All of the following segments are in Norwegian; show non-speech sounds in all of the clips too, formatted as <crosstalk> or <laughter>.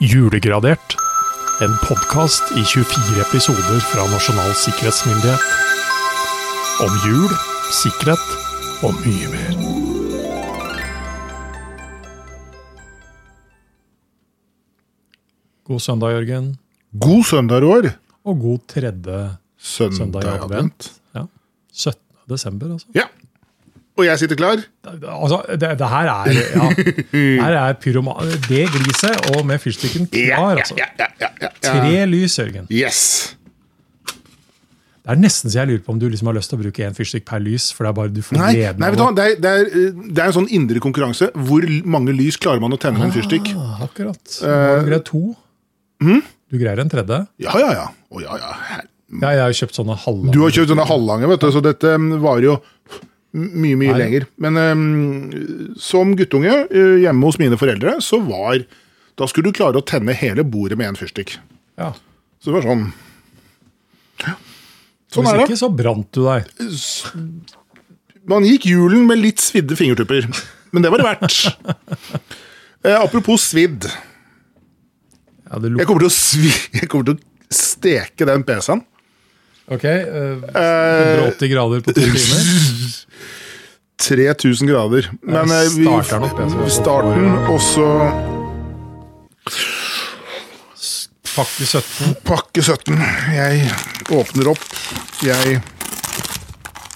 Julegradert. En podkast i 24 episoder fra Nasjonal sikkerhetsmyndighet. Om jul, sikkerhet og mye mer. God søndag, Jørgen. God søndag, Roar. Og god tredje Søndag, søndag i advent. advent. Ja. 17. desember, altså. Ja. Og jeg sitter klar. Altså, det, det her er ja, <laughs> her er pyroman... Det gliset, og med fyrstikken klar, altså. ja, ja, ja. Tre lys, Jørgen. Yes. Det er nesten så jeg lurer på om du liksom har lyst til å bruke én fyrstikk per lys. for det er bare du får Nei, gleden nei vet du? Det er, det, er, eh, det er en sånn indre konkurranse. Hvor mange lys klarer man å tenne med en fyrstikk? Ah, akkurat. Du greier to? Du greier en tredje? Ja, ja, ja. Å, ja, ja. Her- Ja, jeg har jo kjøpt sånne halvlange. Du har kjøpt sånne halvlange, vet du, så dette mm, varer jo mye, mye Nei. lenger. Men um, som guttunge eh, hjemme hos mine foreldre, så var Da skulle du klare å tenne hele bordet med en fyrstikk. Ja. Så det var sånn Sånn Hvis er det. ikke, så brant du deg. Man gikk julen med litt svidde fingertupper, men det var det verdt. <laughs> Eh, apropos svidd. Ja, Jeg kommer svi, jeg kommer til å steke den PC-en. Ok, eh, 180 grader på to timer. <laughs> 3000 grader. Men eh, vi starter den starten, og så Pakke 17. pakke 17. Jeg åpner opp. Jeg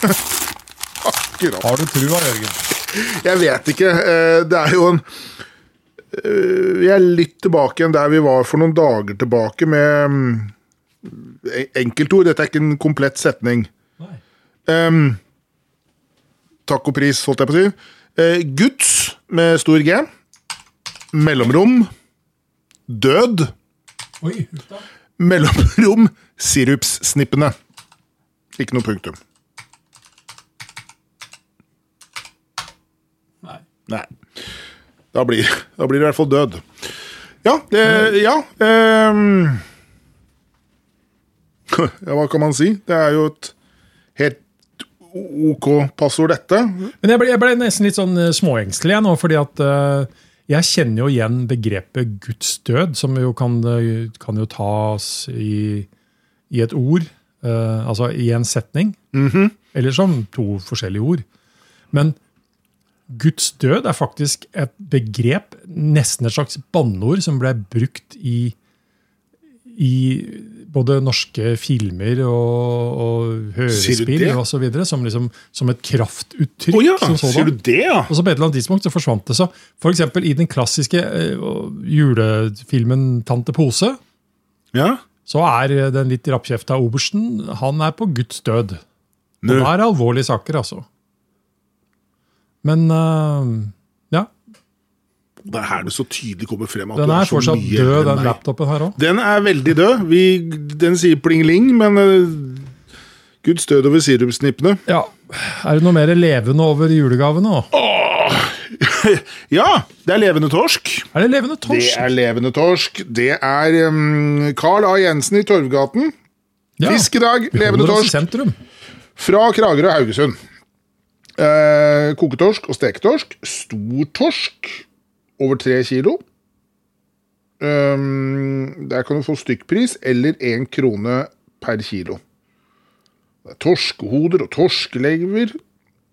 <laughs> pakker opp. Har du trua, Jørgen? Jeg vet ikke. eh, Det er jo en Vi er litt tilbake igjen der vi var for noen dager tilbake med mm, enkeltord. Dette er ikke en komplett setning. Um, pris, holdt jeg på å si. Uh, Guds med stor G. Mellomrom. Død. Oi. Mellomrom. Sirupssnippene. Ikke noe punktum. Nei. Nei. Da blir, da blir det i hvert fall død. Ja, det, ja ehm. <laughs> Ja, hva kan man si? Det er jo et helt OK passord, dette. Men jeg ble, jeg ble nesten litt sånn eh, småengstelig jeg nå, fordi at uh, jeg kjenner jo igjen begrepet Guds død, som jo kan, eh, kan jo tas i, i et ord, Uh, altså i en setning, eller som to forskjellige ord. Men Guds død er faktisk et begrep, nesten et slags banneord, som ble brukt i, i både norske filmer og, og hørespill og så videre, som, liksom, som et kraftuttrykk. Oh ja, som sådan. sier du det, ja? Og så på et eller annet tidspunkt så forsvant det. Så for eksempel i den klassiske eh, julefilmen 'Tante Pose', Ja? så er den litt rappkjefta obersten han er på Guds død. Og det er alvorlige saker, altså. Men ja, Det er her det så tydelig kommer frem den er er fortsatt død, den meg. laptopen her òg. Den er veldig død. Vi, den sier pling-ling, men uh, Guds død over sirupsnippene. Ja. Er det noe mer levende over julegavene òg? <laughs> Ja, det er levende torsk. Er det levende torsk? Det er levende torsk. Det er um, Carl A. Jensen i Torvgaten. Ja, Fisk i dag, vi levende torsk. sentrum. Fra Kragerø og Haugesund. Eh, koketorsk og steketorsk. Stor torsk over tre kilo. Um, der kan du få stykkpris eller én krone per kilo. Det er torskehoder og torskelever.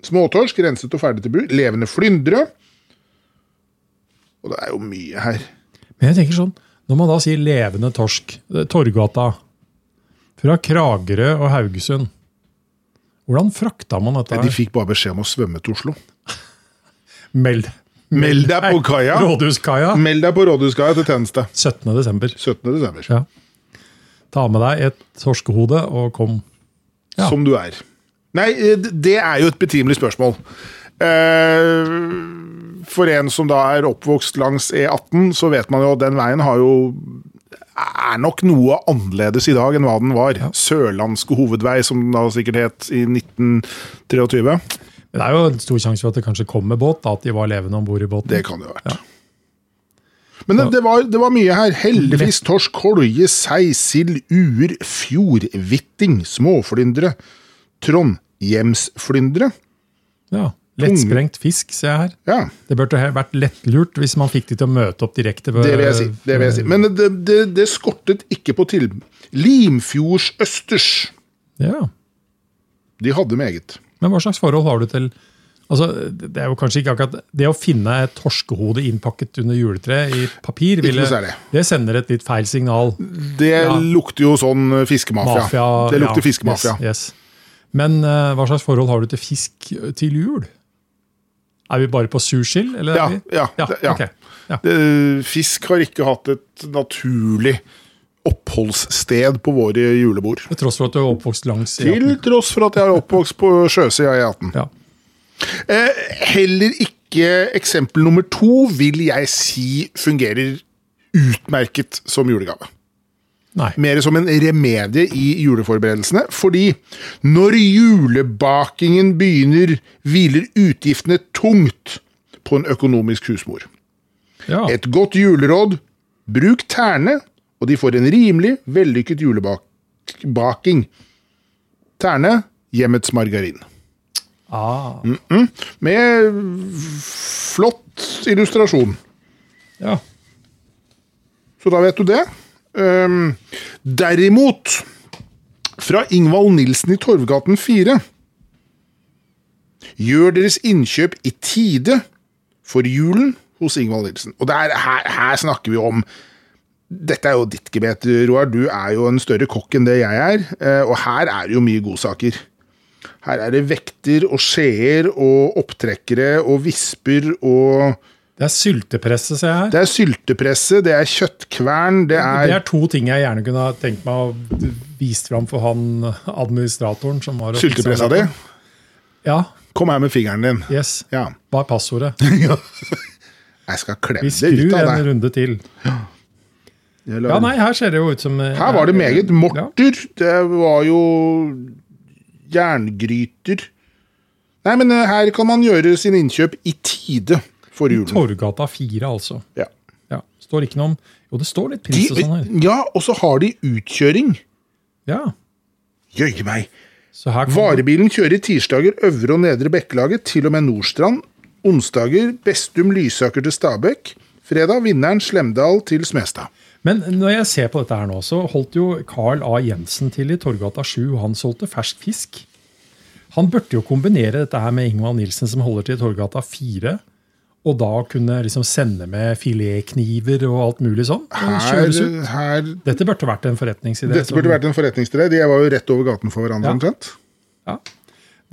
Småtorsk renset og ferdig til bur. Levende flyndre. Og det er jo mye her. Men jeg tenker sånn, når man da sier levende torsk, er Torgata, fra Kragerø og Haugesund, hvordan frakta man dette? De fikk bare beskjed om å svømme til Oslo. <laughs> Meld, Meld deg på kaia! Rådhuskaia Meld deg på Rådhuskaia til tjeneste. 17. desember. 17. desember. Ja. Ta med deg et torskehode og kom. Ja. Som du er. Nei, eh, det er jo et betimelig spørsmål. Eh, For en som da er oppvokst langs E18, så vet man jo at den veien har jo er nok noe annerledes i dag enn hva den var. Sørlandske hovedvei, som den da sikkert het i 1923. Men det er jo en stor sjanse for at det kanskje kom med båt, da, at de var levende om bord i båten. Det kan det ha vært. Men det, det, var, det var mye her. Heldigvis torsk, kolje, sei, sild, uer, fjordhvitting, småflyndre, trondhjemsflyndre. Ja, Lettsprengt fisk, ser jeg her. Ja, Det burde vært lettlurt hvis man fikk de til å møte opp direkte. ved- det vil jeg si. Det vil jeg si. Men det, det, det skortet ikke på til... Limfjordsøsters. Ja. De hadde meget. Men hva slags forhold har du til Altså, Det er jo kanskje ikke akkurat Det å finne et torskehode innpakket under juletreet i papir, ville, særlig. det sender et litt feil signal. Det Ja. lukter jo sånn eh, fiskemafia. Mafia, det lukter ja, fiskemafia. Yes, yes. Men uh, hva slags forhold har du til fisk til jul? Er vi bare på surskill? eller Ja, ja, ja, ja. ok. ja. Det- Fisk har ikke hatt et naturlig oppholdssted på våre julebord. Til tross for at du er oppvokst langs Til E18. tross for at jeg er oppvokst på sjøsida i E18. Ja. Eh, heller ikke eksempel nummer to vil jeg si fungerer utmerket som julegave. Nei. Mer som en remedie i juleforberedelsene. Fordi når julebakingen begynner, hviler utgiftene tungt på en økonomisk husmor. Ja. Et godt juleråd bruk tærne, og de får en rimelig vellykket julebaking. Terne hjemmets margarin. Ah. Med flott illustrasjon. ja. Så da vet du det. Um, derimot, fra Ingvald Nilsen i Torvgaten 4 Gjør deres innkjøp i tide for julen hos Ingvald Nilsen. Og der, her, her snakker vi om Dette er jo ditt gebet, Roar. Du er jo en større kokk enn det jeg er. eh, Og her er det jo mye godsaker. Her er det vekter og skjeer og opptrekkere og visper og Det er syltepresse, ser jeg her. Det er syltepresse, det er kjøttkvern, det er Det er to ting jeg gjerne kunne tenkt meg å vist fram for han administratoren. som var Syltepressa di? Ja. Kom her med fingeren din. Yes. Ja. Hva er passordet? <laughs> Jeg skal klemme det ut av deg. Vi skrur en runde til. Jeg Ja, nei, her ser det jo ut som eh, Her var det meget. Ja. Morter, det var jo jerngryter. Nei, men eh, her kan man gjøre sine innkjøp i tide for julen. Torgata 4, altså. Ja. Ja. Står ikke noe om Jo, det står litt pris og sånn her. ja, og så har de utkjøring. Ja. Jøye meg. Varebilen kjører tirsdager Øvre og Nedre Bekkelaget til og med Nordstrand. Onsdager Bestum Lysaker til Stabekk. Fredag Vinneren Slemdal til Smestad. Men når jeg ser på dette her nå, så holdt jo Carl A. Jensen til i Torgata 7. Han solgte fersk fisk. Han burde jo kombinere dette her med Ingvald Nilsen, som holder til i Torgata 4. Og da kunne liksom sende med filetkniver og alt mulig sånn. Her, her Dette burde vært en forretningsidé. Dette burde vært en forretningsidé. De var jo rett over gaten for hverandre. Ja. omtrent. ja.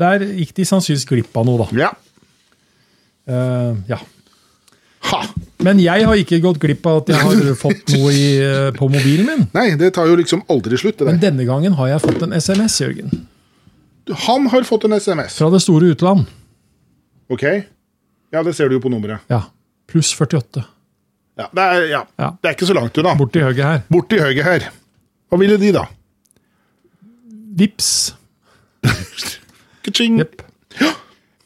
Der gikk de sannsynligvis glipp av noe, da. Ja. Uh, ja. Ha! Men jeg har ikke gått glipp av at jeg har <laughs> fått noe i, eh, på mobilen min. Nei, det tar jo liksom aldri slutt. det Men denne gangen har jeg fått en SMS, Jørgen. Han har fått en SMS. Fra det store utland. Ok? Ja, det ser du jo på nummeret. Ja. Pluss 48. Ja, det er, ja. Ja. det er ikke så langt unna. Borti høyre her. Borti høyre her. Hva ville de, da? Vips. <laughs> Ka-ching. Jepp.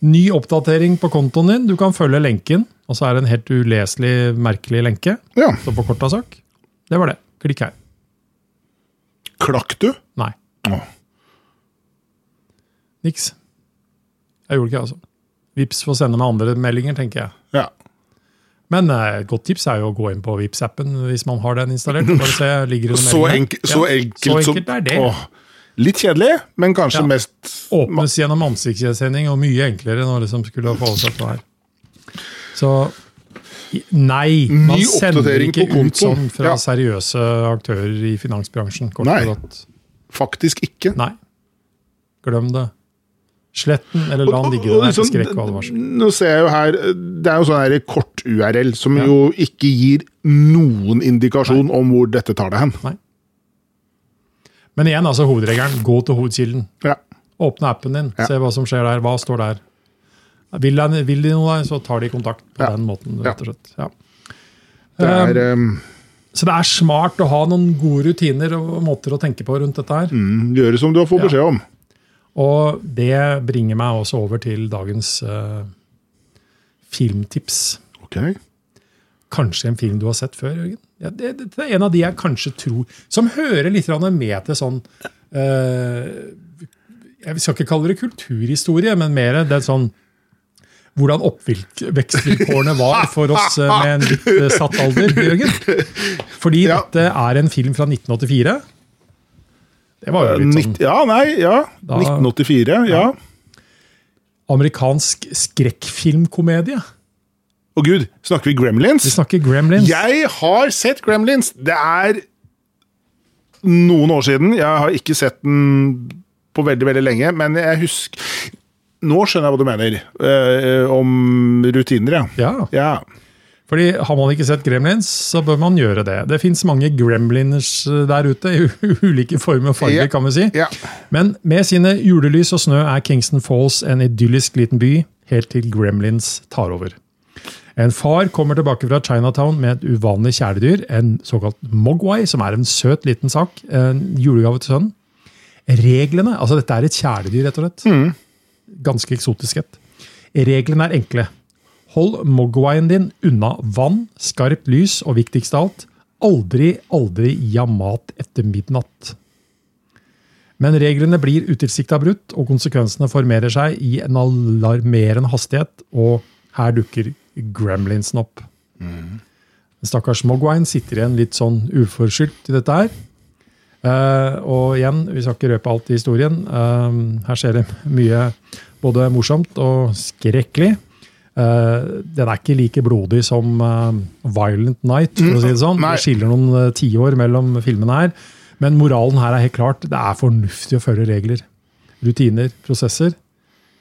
Ny oppdatering på kontoen din. Du kan følge lenken. Og så er det en helt uleselig, merkelig lenke. Ja. Så på korta sak. Det var det. Klikk her. Klakk du? Nei. Åh. Niks. Jeg gjorde ikke det, altså. Vips får sende meg andre meldinger, tenker jeg. Ja. Men eh, et godt tips er jo å gå inn på Vips-appen hvis man har den installert. Bare se, ligger det Så, enk så Ja, enkelt så som enkelt er det. Åh. Litt kjedelig, men kanskje Ja. mest Åpnes gjennom ansiktsgjenkjenning, og mye enklere når det som skulle forholde seg til her. Så nei, man sender ikke ut sånn fra Ja. seriøse aktører i finansbransjen. Kort Nei. Faktisk ikke. Nei. Glem det. Sletten, eller la den ligge der til liksom, skrekk og advarsel. Nå ser jeg jo her, Det er jo sånn her kort-URL som Ja. jo ikke gir noen indikasjon om hvor dette tar deg hen. Nei. Men igjen, altså hovedregelen. Gå til hovedkilden. Ja. Åpne appen din, Ja. se hva som skjer der. Hva står der? Vil de, vil de noe, så tar de kontakt på Ja. den måten. rett og slett. Ja. Det er um, Så det er smart å ha noen gode rutiner og måter å tenke på rundt dette her. mm, Gjøre som du har fått beskjed om. Og det bringer meg også over til dagens uh, filmtips. Ok. Kanskje en film du har sett før, Jørgen? Ja, det, det, er en av de jeg kanskje tror Som hører litt med til sånn eh, Jeg skal ikke kalle det kulturhistorie, men mer det er sånn hvordan oppvekstvilkårene var for oss eh, med en litt eh, satt alder, Jørgen. Fordi Ja. dette er en film fra 1984. Det var jo litt sånn Ja, nei, ja. Da- 1984, ja. amerikansk skrekkfilmkomedie. Å gud, snakker vi Gremlins? Vi snakker Gremlins. Jeg har sett Gremlins. Det er noen år siden. Jeg har ikke sett den på veldig, veldig lenge, men jeg husker Nå skjønner jeg hva du mener. eh, om rutiner, ja. Ja, ja. fordi Har man ikke sett Gremlins, så bør man gjøre det. Det fins mange gremliners eh, der ute, i <laughs> ulike former og farger, Ja. kan vi si. ja. Men med sine julelys og snø er Kingston Falls en idyllisk liten by, helt til Gremlins tar over. En far kommer tilbake fra Chinatown med et uvanlig kjæledyr, en såkalt mogwai, som er en søt liten sak, en julegave til sønnen. Reglene, altså dette er et kjæledyr, rett og slett. Ganske eksotisk et. Reglene er enkle. Hold mogwaien din unna vann, skarpt lys og viktigst av alt, aldri, aldri gi ham mat etter midnatt. Men reglene blir utilsikta brutt, og konsekvensene formerer seg i en alarmerende hastighet, og her dukker gremlinsen opp. Stakkars Mogwine sitter igjen litt sånn uforskyldt i dette her. Uh, og igjen, vi skal ikke røpe alt i historien. Uh, her skjer det mye både morsomt og skrekkelig. Uh, den er ikke like blodig som Violent Night, for å si det sånn. nei. Det skiller noen tiår mellom filmene her. Men moralen her er helt klart. Det er fornuftig å følge regler. Rutiner, prosesser.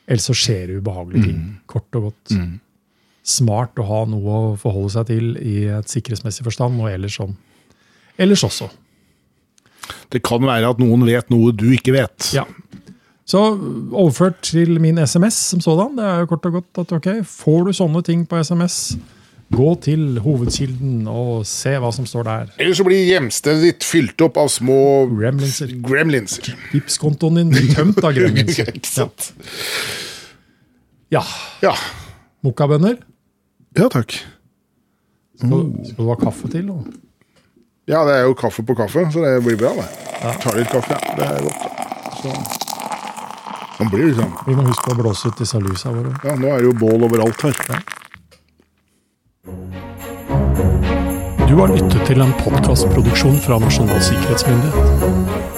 Ellers så skjer det ubehagelige ting. Kort og godt. Smart å ha noe å forholde seg til i et sikkerhetsmessig forstand, og ellers sånn. Ellers også. Det kan være at noen vet noe du ikke vet. Ja. Så overført til min SMS som sådan, det er jo kort og godt at ok, får du sånne ting på SMS, gå til hovedkilden og se hva som står der. Eller så blir hjemstedet ditt fylt opp av små Gremlinser. gremlinser. Tipskontoen din blir tømt av <laughs> gremlinser. Sant? Ja. Ja. Mokkabønner. Ja, takk. Skal, skal du ha kaffe til? Og? Ja, det er jo kaffe på kaffe, så det blir bra, det. Ta litt kaffe, ja. Det er godt. Så. Man blir liksom Vi må huske å blåse ut disse lysa våre. Ja, nå er det jo bål overalt her. Du har lyttet til en podkastproduksjon fra Nasjonal sikkerhetsmyndighet.